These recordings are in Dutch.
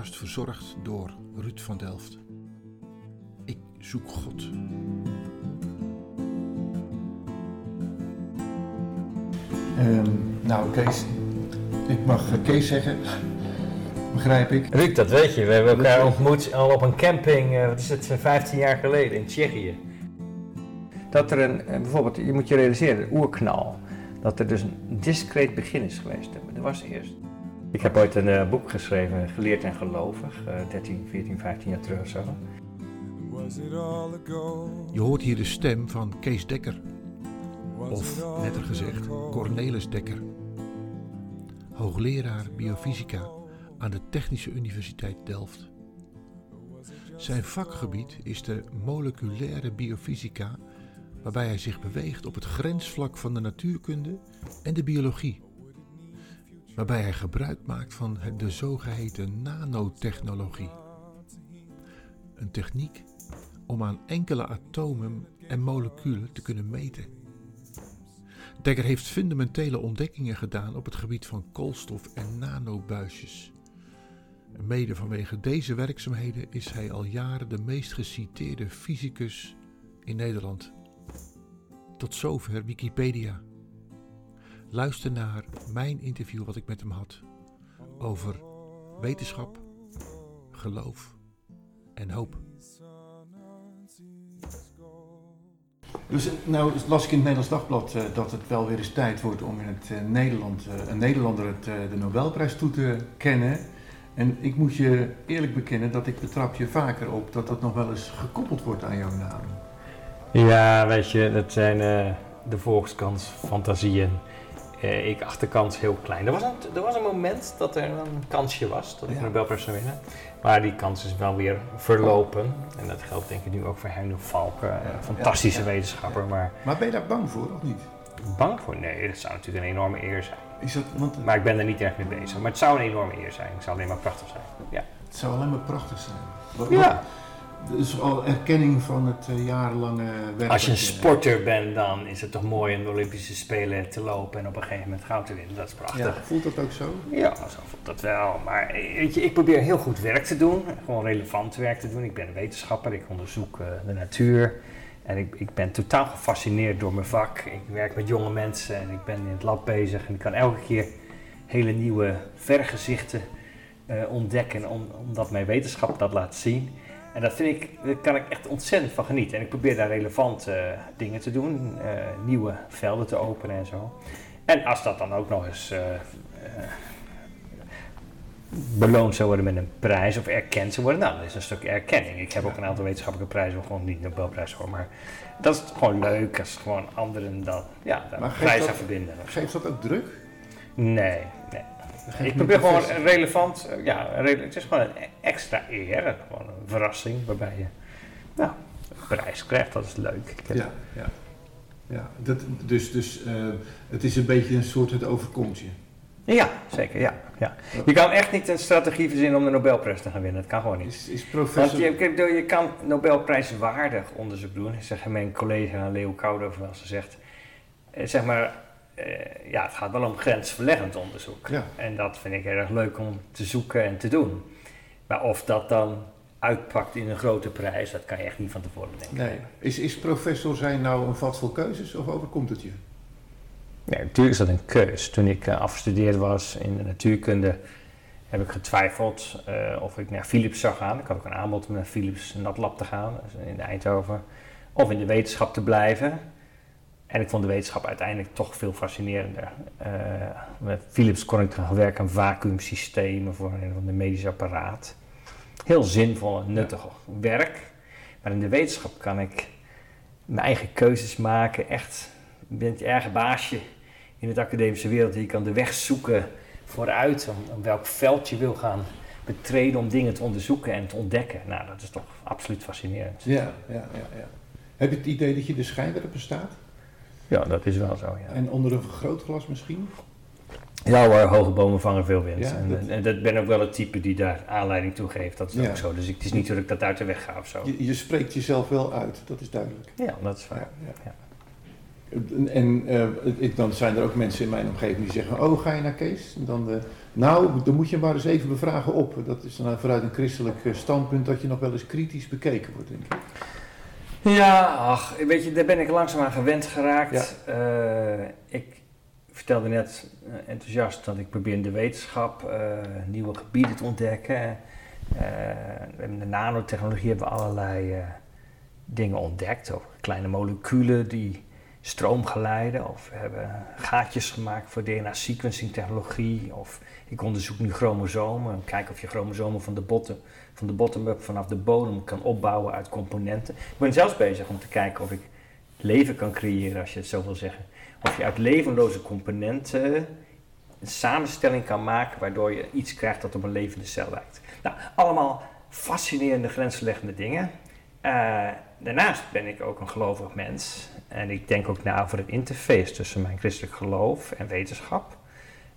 podcast verzorgd door Ruud van Delft. Ik zoek God. Ehm, nou, Kees, ik mag eh, Kees zeggen, begrijp ik. Ruud, dat weet je. We hebben elkaar ontmoet al op een camping, uh, wat is het, 15 jaar geleden in Tsjechië. Dat er een, eh, bijvoorbeeld, je moet je realiseren, een oerknal. Dat er dus een discreet begin is geweest. Dat was eerst. Ik heb ooit een uh, boek geschreven, Geleerd en Gelovig, uh, 13, 14, 15 jaar terug of zo. Je hoort hier de stem van Kees Dekker. Of, netter gezegd, Cornelis Dekker. Hoogleraar biofysica aan de Technische Universiteit Delft. Zijn vakgebied is de moleculaire biofysica, waarbij hij zich beweegt op het grensvlak van de natuurkunde en de biologie. Waarbij hij gebruik maakt van de zogeheten nanotechnologie. Een techniek om aan enkele atomen en moleculen te kunnen meten. Dekker heeft fundamentele ontdekkingen gedaan op het gebied van koolstof en nanobuisjes. Mede vanwege deze werkzaamheden is hij al jaren de meest geciteerde fysicus in Nederland. Tot zover Wikipedia. Luister naar mijn interview wat ik met hem had over wetenschap, geloof en hoop. Dus nou las ik in het Nederlands Dagblad uh, dat het wel weer eens tijd wordt om in het uh, Nederland, uh, een Nederlander het, de Nobelprijs toe te kennen. En ik moet je eerlijk bekennen dat ik betrap je vaker op dat dat nog wel eens gekoppeld wordt aan jouw naam. Ja, weet je, dat zijn de volkskans fantasieën. Ik acht de kans heel klein. Er was, een, er was een moment dat er een kansje was dat ik ja. de Nobelprijs zou winnen. Maar die kans is wel weer verlopen. En dat geldt denk ik nu ook voor Heino Valken, een fantastische ja, wetenschapper. Maar, maar ben je daar bang voor of niet? Bang voor? Nee, dat zou natuurlijk een enorme eer zijn. Is dat, want, maar ik ben er niet erg mee bezig. Maar het zou een enorme eer zijn. Het zou alleen maar prachtig zijn. Ja. Het zou alleen maar prachtig zijn. Wat, ja. Dus al erkenning van het uh, jarenlange werk. Als je een sporter bent, dan is het toch mooi om de Olympische Spelen te lopen en op een gegeven moment goud te winnen. Dat is prachtig. Ja, voelt dat ook zo? Ja, zo voelt dat wel. Maar weet je, ik probeer heel goed werk te doen. Gewoon relevant werk te doen. Ik ben een wetenschapper, ik onderzoek uh, de natuur. En ik, ik ben totaal gefascineerd door mijn vak. Ik werk met jonge mensen en ik ben in het lab bezig. En ik kan elke keer hele nieuwe vergezichten uh, ontdekken, om, omdat mijn wetenschap dat laat zien. En dat vind ik, daar kan ik echt ontzettend van genieten. En ik probeer daar relevante uh, dingen te doen, uh, nieuwe velden te openen en zo. En als dat dan ook nog eens uh, beloond zou worden met een prijs of erkend zou worden, nou, dat is een stuk erkenning. Ik heb ook een aantal wetenschappelijke prijzen, gewoon niet Nobelprijs voor, maar dat is gewoon leuk als gewoon anderen dat, ja, daar een prijs aan verbinden. Geeft dat ook druk? Nee, nee. Ik probeer gewoon relevant, ja, het is gewoon een extra eer, gewoon een verrassing waarbij je nou, een prijs krijgt, dat is leuk. Ja, ja. ja dat, dus dus uh, het is een beetje een soort het overkomt je. Ja, zeker, ja, ja. Je kan echt niet een strategie verzinnen om de Nobelprijs te gaan winnen, dat kan gewoon niet. Is, is professor... Want je, je kan Nobelprijswaardig onderzoek doen, zeg mijn collega Leo Koudover wel, ze zegt, zeg maar uh, ja, het gaat wel om grensverleggend onderzoek. Ja. En dat vind ik erg leuk om te zoeken en te doen. Maar of dat dan uitpakt in een grote prijs, dat kan je echt niet van tevoren denken. Nee. Is, is professor zijn nou een vat vol keuzes of overkomt het je? Nee, natuurlijk is dat een keus. Toen ik uh, afgestudeerd was in de natuurkunde, heb ik getwijfeld uh, of ik naar Philips zou gaan. Ik had ook een aanbod om naar Philips Natlab te gaan, dus in Eindhoven. Of in de wetenschap te blijven. En ik vond de wetenschap uiteindelijk toch veel fascinerender. Uh, met Philips kon ik gaan werken aan vacuümsystemen voor een van de medische apparaat. Heel zinvol en nuttig werk. Maar in de wetenschap kan ik mijn eigen keuzes maken. Echt, je bent je eigen baasje in het academische wereld. Je kan de weg zoeken vooruit om, om welk veld je wil gaan betreden om dingen te onderzoeken en te ontdekken. Nou, dat is toch absoluut fascinerend. Ja, ja, ja. ja. Heb je het idee dat je de schijnwerper bestaat? Ja, dat is wel zo, ja. En onder een vergrootglas misschien? Ja hoor, hoge bomen vangen veel wind. Ja, en, dat... en dat ben ook wel het type die daar aanleiding toe geeft. Dat is ja. ook zo. Dus het is niet dat ik dat uit de weg ga of zo. Je, je, spreekt jezelf wel uit, dat is duidelijk. Ja, dat is waar. Ja, En uh, dan zijn er ook mensen in mijn omgeving die zeggen, oh ga je naar Kees? En dan, uh, nou, dan moet je maar eens even bevragen op. Dat is dan vanuit een christelijk standpunt dat je nog wel eens kritisch bekeken wordt, denk ik. Ja, ach, weet je, daar ben ik langzaam aan gewend geraakt. ik vertelde net enthousiast dat ik probeer in de wetenschap nieuwe gebieden te ontdekken. in de nanotechnologie hebben we allerlei dingen ontdekt over kleine moleculen die stroom geleiden. Of we hebben gaatjes gemaakt voor DNA-sequencing technologie. Of ik onderzoek nu chromosomen en kijk of je chromosomen van de bottom, van de bottom-up vanaf de bodem kan opbouwen uit componenten. Ik ben zelfs bezig om te kijken of ik leven kan creëren, als je het zo wil zeggen. Of je uit levenloze componenten een samenstelling kan maken waardoor je iets krijgt dat op een levende cel lijkt. Nou, allemaal fascinerende grensverleggende dingen. Uh, daarnaast ben ik ook een gelovig mens. En ik denk ook na over het interface tussen mijn christelijk geloof en wetenschap.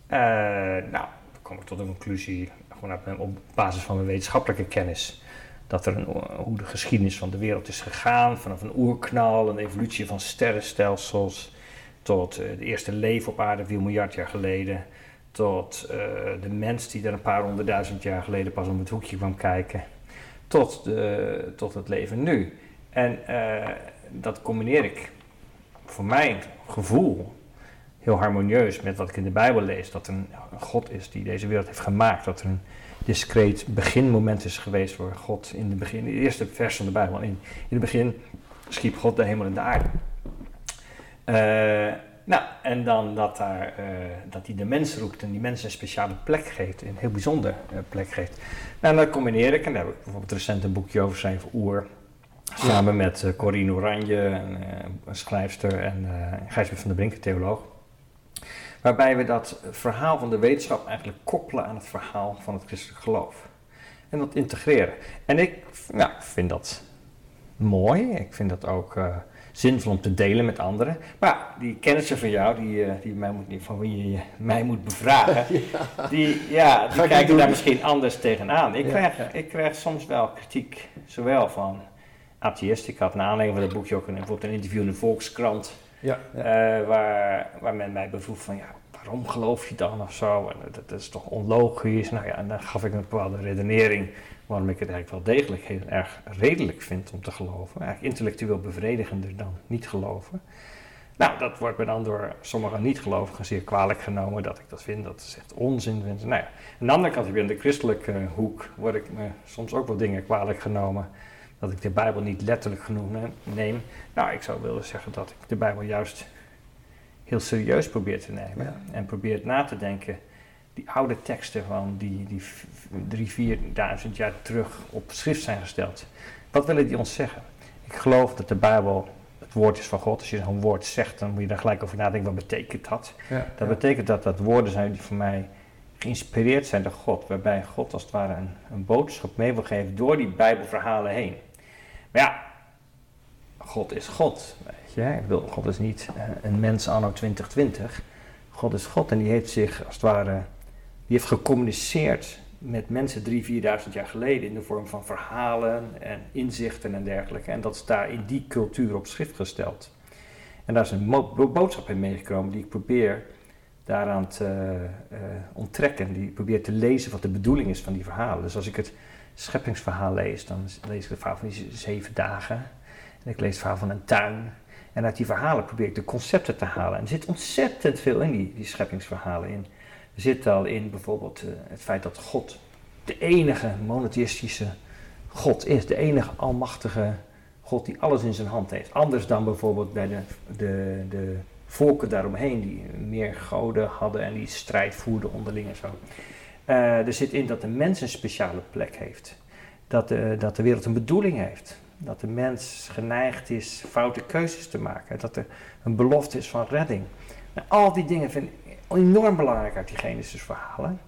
Uh, nou, dan kom ik tot een conclusie, op basis van mijn wetenschappelijke kennis. Dat er een, hoe de geschiedenis van de wereld is gegaan, vanaf een oerknal, een evolutie van sterrenstelsels, tot uh, de eerste leven op aarde 4 miljard jaar geleden, tot uh, de mens die er een paar honderdduizend jaar geleden pas om het hoekje kwam kijken, tot, de, tot het leven nu. En uh, dat combineer ik voor mijn gevoel heel harmonieus met wat ik in de Bijbel lees. Dat er een, God is die deze wereld heeft gemaakt. Dat er een discreet beginmoment is geweest voor God in de begin. In de eerste vers van de Bijbel. In, in het begin schiep God de hemel en de aarde. Uh, nou, en dan dat, daar, uh, dat hij de mens roept en die mensen een speciale plek geeft, een heel bijzondere plek geeft. Nou, en dat combineer ik, en daar heb ik bijvoorbeeld recent een boekje over geschreven, Oer, Samen met Corine Oranje, een, een schrijfster, en Gijsbert van der Brink, een theoloog. Waarbij we dat verhaal van de wetenschap eigenlijk koppelen aan het verhaal van het christelijk geloof. En dat integreren. En ik ja, vind dat mooi. Ik vind dat ook zinvol om te delen met anderen. Maar die kennissen van jou, die, die mij moet, van wie je mij moet bevragen, ja. die, ja, die kijken daar misschien anders tegenaan. Ik, ja. krijg, ik krijg soms wel kritiek, zowel van atheïst. Ik had na aanleiding van dat boekje ook een, bijvoorbeeld een interview in de Volkskrant. Ja. Uh, waar, waar men mij bevroeg van ja, waarom geloof je dan of zo? En dat, is toch onlogisch? Nou ja, en dan gaf ik een bepaalde redenering waarom ik het eigenlijk wel degelijk heel erg redelijk vind om te geloven. Eigenlijk intellectueel bevredigender dan niet geloven. Nou, dat wordt me dan door sommige niet-gelovigen zeer kwalijk genomen dat ik dat vind. Dat is echt onzin. Nou ja, aan de andere kant, weer in de christelijke hoek, word ik me soms ook wel dingen kwalijk genomen dat ik de Bijbel niet letterlijk genoeg neem. Nou, ik zou willen zeggen dat ik de Bijbel juist heel serieus probeer te nemen. En probeer na te denken. Die oude teksten van die, die drie, vierduizend jaar terug op schrift zijn gesteld. Wat willen die ons zeggen? Ik geloof dat de Bijbel het woord is van God. Als je zo'n woord zegt, dan moet je daar gelijk over nadenken. Wat betekent dat? Ja, dat betekent dat dat woorden zijn die voor mij geïnspireerd zijn door God. Waarbij God als het ware een, een boodschap mee wil geven door die Bijbelverhalen heen. Maar ja, God is God. Weet je? Ik God is niet eh, een mens anno 2020. God is God en die heeft zich als het ware, die heeft gecommuniceerd met mensen drie, vierduizend jaar geleden in de vorm van verhalen en inzichten en dergelijke. En dat is daar in die cultuur op schrift gesteld. En daar is een boodschap in meegekomen die ik probeer daaraan te uh, onttrekken. Die probeer te lezen wat de bedoeling is van die verhalen. Dus als ik het scheppingsverhaal lees, dan lees ik het verhaal van die zeven dagen. En ik lees het verhaal van een tuin. En uit die verhalen probeer ik de concepten te halen. En er zit ontzettend veel in die, die scheppingsverhalen in. Er zit al in bijvoorbeeld uh, het feit dat God de enige monotheïstische God is. De enige almachtige God die alles in zijn hand heeft. Anders dan bijvoorbeeld bij de, de, de volken daaromheen die meer goden hadden en die strijd voerden onderling en zo. Uh, er zit in dat de mens een speciale plek heeft. Dat de, dat de wereld een bedoeling heeft. Dat de mens geneigd is foute keuzes te maken. Dat er een belofte is van redding. Nou, al die dingen vind ik enorm belangrijk uit die Genesis-verhalen.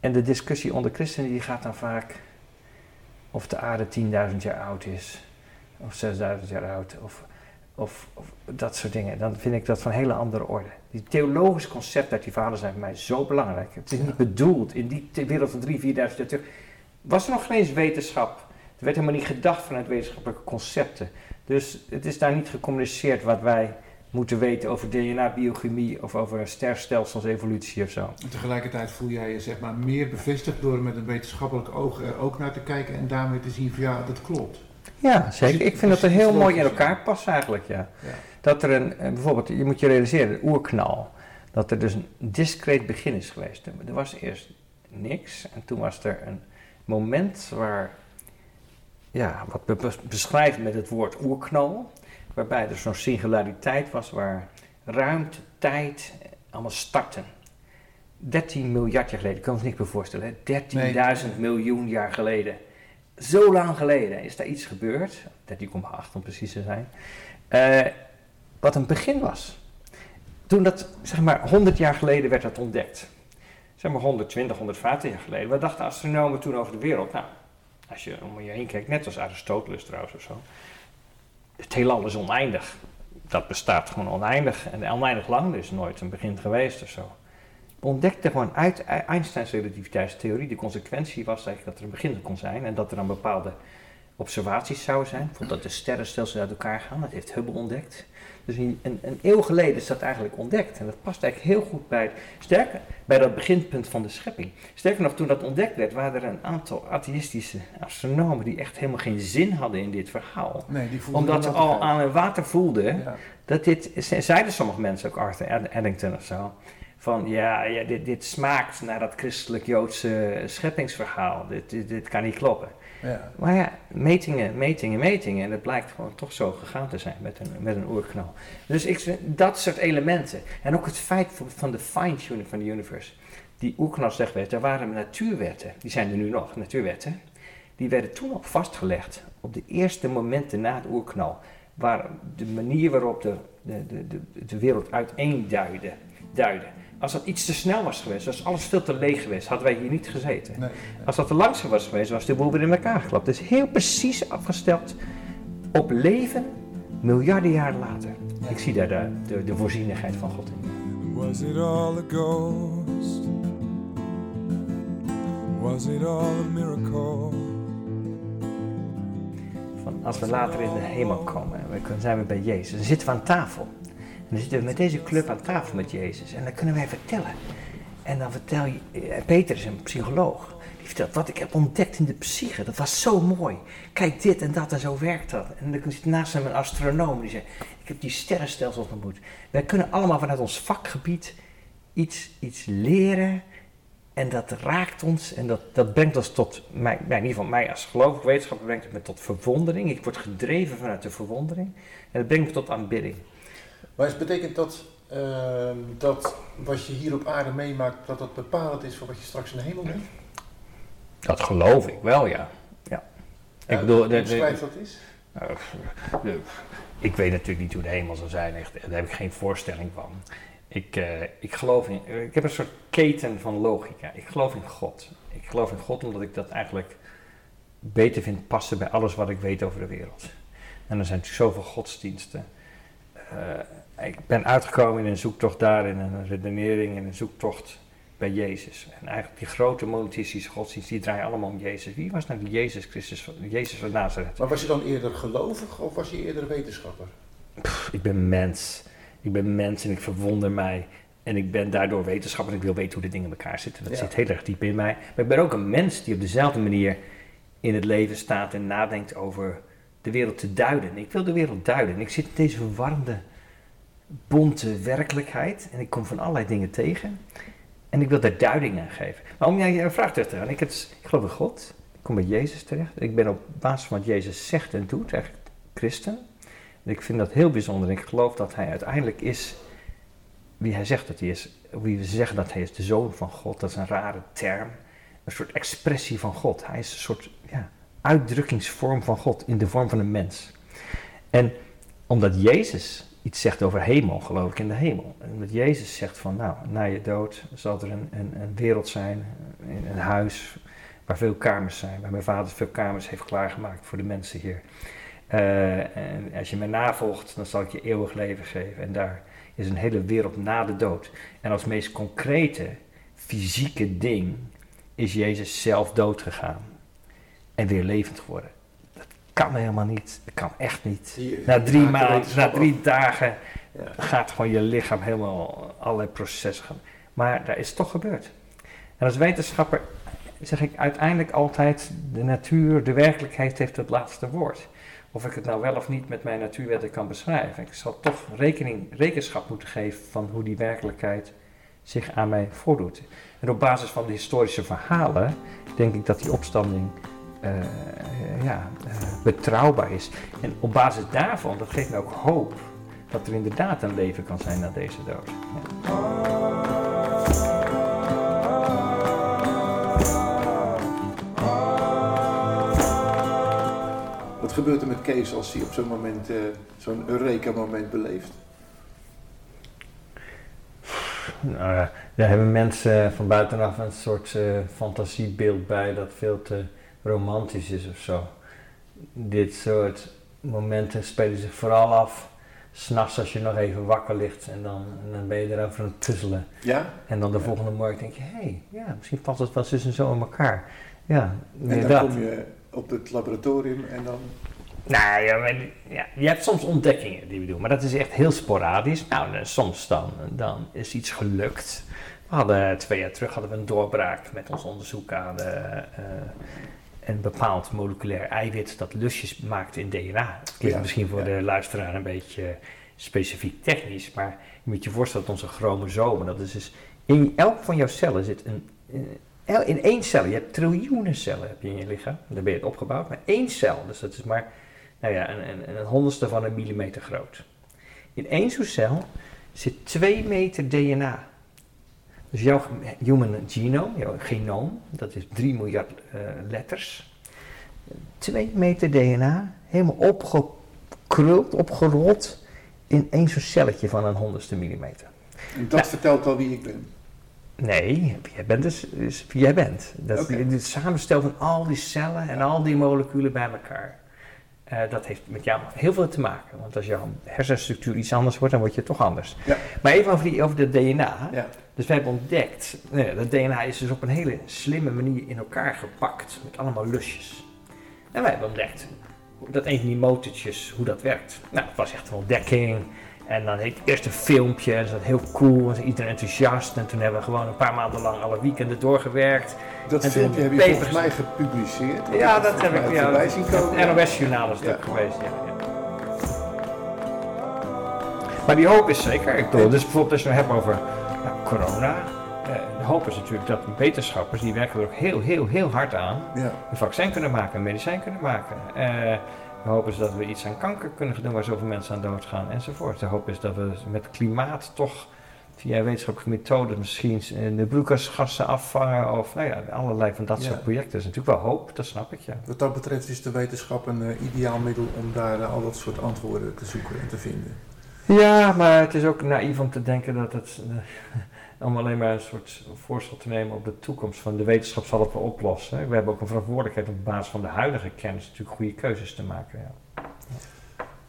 En de discussie onder christenen die gaat dan vaak of de aarde 10.000 jaar oud is, of 6.000 jaar oud, of of, of, dat soort dingen, dan vind ik dat van hele andere orde. Die theologische concepten uit die verhalen zijn voor mij zo belangrijk. Het is niet bedoeld in die wereld van 3.000, 4.000 jaar terug. Was er nog geen eens wetenschap? Er werd helemaal niet gedacht vanuit wetenschappelijke concepten. Dus het is daar niet gecommuniceerd wat wij moeten weten over DNA-biochemie of over sterrenstelsels, evolutie of zo. En tegelijkertijd voel jij je zeg maar meer bevestigd door met een wetenschappelijk oog er ook naar te kijken en daarmee te zien van ja, dat klopt. Ja, zeker. Ik vind dat er heel mooi in elkaar past eigenlijk, ja. Ja. Dat er een, eh, bijvoorbeeld, je moet je realiseren, een oerknal. Dat er dus een discreet begin is geweest. Er was eerst niks en toen was er een moment waar, ja, wat we bes- beschrijven met het woord oerknal. Waarbij er zo'n singulariteit was waar ruimte, tijd, eh, allemaal starten. 13 miljard jaar geleden, ik kan me het niet meer voorstellen. hè? 13.000 miljoen jaar geleden. Zo lang geleden is daar iets gebeurd. 13,8 om precies te zijn. eh, wat een begin was. Toen dat, zeg maar, 100 jaar geleden werd dat ontdekt. Zeg maar 120, 150 jaar geleden. Wat dachten astronomen toen over de wereld? Nou, als je om je heen kijkt, net als Aristoteles trouwens of zo. Het heelal is oneindig. Dat bestaat gewoon oneindig. En oneindig lang, is nooit een begin geweest of zo. Ontdekte gewoon uit Einsteins relativiteitstheorie, de consequentie was eigenlijk dat er een begin kon zijn. En dat er dan bepaalde observaties zouden zijn. Bijvoorbeeld dat de sterrenstelsels uit elkaar gaan. Dat heeft Hubble ontdekt. Dus een, een, eeuw geleden is dat eigenlijk ontdekt. En dat past eigenlijk heel goed bij, sterker, bij dat beginpunt van de schepping. Sterker nog, toen dat ontdekt werd, waren er een aantal atheïstische astronomen die echt helemaal geen zin hadden in dit verhaal. Nee, die voelde Omdat ze al aan het water voelden Ja. dat dit, ze- zeiden sommige mensen, ook Arthur Ed- Eddington of zo, van ja, ja dit, dit smaakt naar dat christelijk-joodse scheppingsverhaal. Dit, dit, dit kan niet kloppen. Ja. Maar ja, metingen, metingen, metingen. En het blijkt gewoon toch zo gegaan te zijn met een, met een oerknal. Dus ik, dat soort elementen. En ook het feit van, de fine-tuning van de universe. Die oerknal zegt werd, er waren natuurwetten. Die zijn er nu nog, natuurwetten. Die werden toen al vastgelegd op de eerste momenten na het oerknal. Waar de manier waarop de, de, de, de, de wereld uiteenduidde. Duidde. Als dat iets te snel was geweest, als alles veel te leeg geweest, hadden wij hier niet gezeten. Nee, Als dat te langzaam was geweest, was de boel weer in elkaar geklapt. Het is heel precies afgesteld op leven miljarden jaren later. Ik zie daar de, de, de voorzienigheid van God in. Was it all a ghost? Was it all a miracle? Van als we later in de hemel komen, we kunnen- zijn we bij Jezus, dan zitten we aan tafel. Dan zitten we met deze club aan tafel met Jezus. En dan kunnen wij vertellen. En dan vertel je, eh, Peter is een psycholoog. Die vertelt wat ik heb ontdekt in de psyche. Dat was zo mooi. Kijk dit en dat en zo werkt dat. En dan zit naast hem een astronoom die zegt, ik heb die sterrenstelsels ontmoet. Wij kunnen allemaal vanuit ons vakgebied iets, iets leren. En dat raakt ons en dat, dat brengt ons tot, mij, in ieder geval mij als gelovig wetenschapper brengt het me tot verwondering. Ik word gedreven vanuit de verwondering. En dat brengt me tot aanbidding. Maar het betekent dat, ehm, dat wat je hier op aarde meemaakt, dat dat bepalend is voor wat je straks in de hemel bent? Dat geloof ik wel, ja. ja. Ik bedoel, de- de- Beschrijf dat. Nou, de- ik weet natuurlijk niet hoe de hemel zal zijn, echt, daar heb ik geen voorstelling van. Ik, eh, ik geloof in, ik heb een soort keten van logica. Ik geloof in God. Ik geloof in God omdat ik dat eigenlijk beter vind passen bij alles wat ik weet over de wereld. En er zijn natuurlijk zoveel godsdiensten. Eh, ik ben uitgekomen in een zoektocht daar, in een redenering, in een zoektocht bij Jezus. En eigenlijk die grote monotheïstische godsdiensten, die draaien allemaal om Jezus. Wie was nou die Jezus Christus, van- Jezus van Nazareth? Maar was je dan eerder gelovig of was je eerder wetenschapper? ik ben mens. Ik ben mens en ik verwonder mij. En ik ben daardoor wetenschapper en ik wil weten hoe de dingen in elkaar zitten. Dat Ja. zit heel erg diep in mij. Maar ik ben ook een mens die op dezelfde manier in het leven staat en nadenkt over de wereld te duiden. Ik wil de wereld duiden. En ik zit in deze verwarmde, bonte werkelijkheid. En ik kom van allerlei dingen tegen. En ik wil daar duiding aan geven. Maar om jij een vraag terug te gaan. Ik, het, ik geloof in God. Ik kom bij Jezus terecht. Ik ben op basis van wat Jezus zegt en doet eigenlijk christen. En ik vind dat heel bijzonder. Ik geloof dat hij uiteindelijk is wie hij zegt dat hij is. Wie we zeggen dat hij is de zoon van God. Dat is een rare term. Een soort expressie van God. Hij is een soort ja, uitdrukkingsvorm van God in de vorm van een mens. En omdat Jezus iets zegt over hemel, geloof ik in de hemel. En omdat Jezus zegt van, nou, na je dood zal er een, een, een wereld zijn, een, een huis waar veel kamers zijn, waar mijn vader veel kamers heeft klaargemaakt voor de mensen hier. Eh, en als je mij navolgt, dan zal ik je eeuwig leven geven. En daar is een hele wereld na de dood. En als meest concrete, fysieke ding is Jezus zelf dood gegaan. En weer levend geworden. Kan helemaal niet. Dat kan echt niet. Na drie maanden, na drie dagen Ja. gaat gewoon je lichaam helemaal allerlei processen gaan. Maar dat is toch gebeurd. En als wetenschapper zeg ik uiteindelijk altijd, de natuur, de werkelijkheid heeft het laatste woord. Of ik het nou wel of niet met mijn natuurwetten kan beschrijven. Ik zal toch rekening, rekenschap moeten geven van hoe die werkelijkheid zich aan mij voordoet. En op basis van de historische verhalen denk ik dat die opstanding ja, eh, betrouwbaar is. En op basis daarvan, dat geeft me ook hoop dat er inderdaad een leven kan zijn na deze dood. Ja. Wat gebeurt er met Kees als hij op zo'n moment, eh, zo'n Eureka-moment beleeft? Nou ja, daar hebben mensen van buitenaf een soort eh, fantasiebeeld bij dat veel te romantisch is of zo. Dit soort momenten spelen zich vooral af s'nachts als je nog even wakker ligt en dan, en dan ben je erover aan het puzzelen. Ja? En dan de Ja. volgende morgen denk je, hé, hey, ja, misschien valt het wel zus en zo in elkaar. Ja, En dan kom je op het laboratorium en dan... Nou ja, maar, ja, je hebt soms ontdekkingen die we doen, maar dat is echt heel sporadisch. Nou, dan, soms dan, dan is iets gelukt. We hadden twee jaar terug hadden we een doorbraak met ons onderzoek aan eh, eh, een bepaald moleculair eiwit dat lusjes maakt in DNA. Dat klinkt Ja, misschien voor ja. de luisteraar een beetje specifiek technisch, maar je moet je voorstellen dat onze chromosomen, dat is dus in elk van jouw cellen zit een, in, in één cel, je hebt triljoenen cellen heb je in je lichaam, daar ben je het opgebouwd, maar één cel, dus dat is maar nou ja, een, een, een honderdste van een millimeter groot. In één zo'n cel zit 2 meter DNA. Dus jouw human genome, jouw genoom, dat is 3 miljard eh, letters. 2 meter DNA, helemaal opgekruld, opgerold in één zo'n celletje van een honderdste millimeter. En dat Ja. vertelt al wie ik ben. Nee, jij bent dus, dus wie jij bent. Dat is Oké. het samenstel van al die cellen en al die moleculen bij elkaar. Eh, dat heeft met jou heel veel te maken. Want als jouw hersenstructuur iets anders wordt, dan word je toch anders. Ja. Maar even over, die, over de DNA. Ja. Dus wij hebben ontdekt, nou dat DNA is dus op een hele slimme manier in elkaar gepakt. Met allemaal lusjes. En wij hebben ontdekt dat een van die motortjes, hoe dat werkt. Nou, het was echt een ontdekking. En dan heet eerst een filmpje, en dat was heel cool, en was iedereen enthousiast. En toen hebben we gewoon een paar maanden lang alle weekenden doorgewerkt. Dat En filmpje heb je papers. volgens mij gepubliceerd. Ja, dat heb ik ja, zien komen. NOS-journaal is het Ja. ook geweest. Ja, ja. Maar die hoop is zeker. Ik bedoel, dus bijvoorbeeld als je het hebt over corona. eh, de hoop is natuurlijk dat wetenschappers, die werken er ook heel, heel, heel hard aan. Ja. Een vaccin kunnen maken, een medicijn kunnen maken. Eh, de hoop is dat we iets aan kanker kunnen doen waar zoveel mensen aan doodgaan enzovoort. De hoop is dat we met klimaat toch via wetenschappelijke methoden misschien eh, de broeikasgassen afvangen of nou ja, allerlei van dat Ja. soort projecten. Dat is natuurlijk wel hoop, dat snap ik ja. Wat dat betreft is de wetenschap een eh, ideaal middel om daar eh, al dat soort antwoorden te zoeken en te vinden. Ja, maar het is ook naïef om te denken dat het. eh, om alleen maar een soort voorstel te nemen op de toekomst van de wetenschap zal het wel oplossen. We hebben ook een verantwoordelijkheid op basis van de huidige kennis natuurlijk goede keuzes te maken.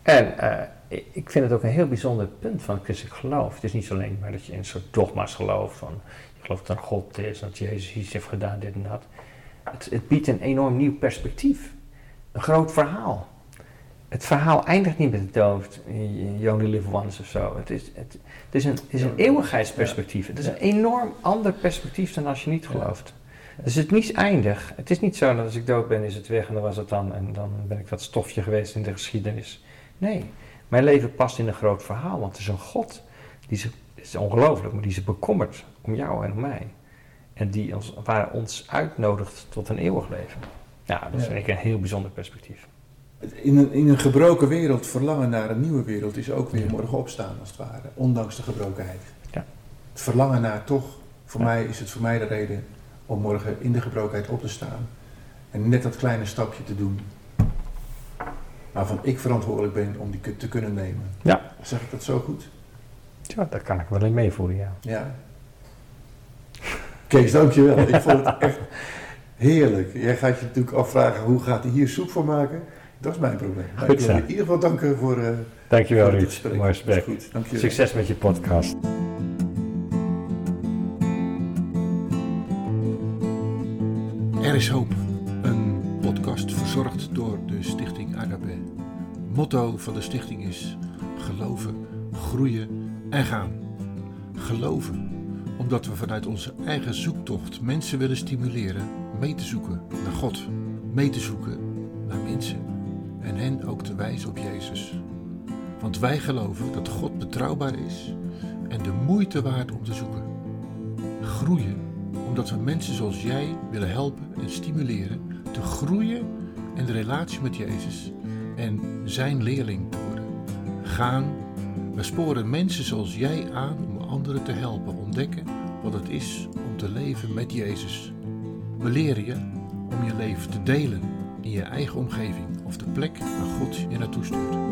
En eh, ik- vind het ook een heel bijzonder punt van christelijk geloof. Het is niet alleen maar dat je in soort dogma's gelooft van je gelooft dat God is, dat Jezus iets heeft gedaan, dit en dat. Het, het biedt een enorm nieuw perspectief. Een groot verhaal. Het verhaal eindigt niet met de dood, you only live once of zo. Het is, het, het is een, het is een eeuwigheidsperspectief. Het is een enorm ander perspectief dan als je niet gelooft. Dus het is niet eindig. Het is niet zo dat als ik dood ben, is het weg en dan was het dan. En dan ben ik dat stofje geweest in de geschiedenis. Nee, mijn leven past in een groot verhaal. Want er is een God, die zich, het is ongelooflijk, maar die zich bekommert om jou en om mij. En die ons, waar ons uitnodigt tot een eeuwig leven. Ja, dat vind ik een heel bijzonder perspectief. In een, in een gebroken wereld verlangen naar een nieuwe wereld is ook weer morgen opstaan als het ware, ondanks de gebrokenheid. Ja. Het verlangen naar toch, voor Ja. mij is het voor mij de reden om morgen in de gebrokenheid op te staan en net dat kleine stapje te doen waarvan ik verantwoordelijk ben om die te kunnen nemen. Ja. Zeg ik dat zo goed? Ja, daar kan ik wel in meevoelen, ja. Ja. Kees, dankjewel. Ik vond het echt heerlijk. Jij gaat je natuurlijk afvragen hoe gaat hij hier soep van maken? Dat is mijn probleem. Maar Goed ik wil in ieder geval danken voor, eh Dankjewel, voor Ruud. gesprek. Mooi gesprek. Succes met je podcast. Er is hoop. Een podcast verzorgd door de stichting Agape. Motto van de stichting is geloven groeien en gaan. Geloven, omdat we vanuit onze eigen zoektocht mensen willen stimuleren mee te zoeken naar God, mee te zoeken naar mensen en hen ook te wijzen op Jezus. Want wij geloven dat God betrouwbaar is en de moeite waard om te zoeken. Groeien omdat we mensen zoals jij willen helpen en stimuleren te groeien in de relatie met Jezus en zijn leerling te worden. Gaan, we sporen mensen zoals jij aan om anderen te helpen ontdekken wat het is om te leven met Jezus. We leren je om je leven te delen in je eigen omgeving of de plek waar God je naartoe stuurt.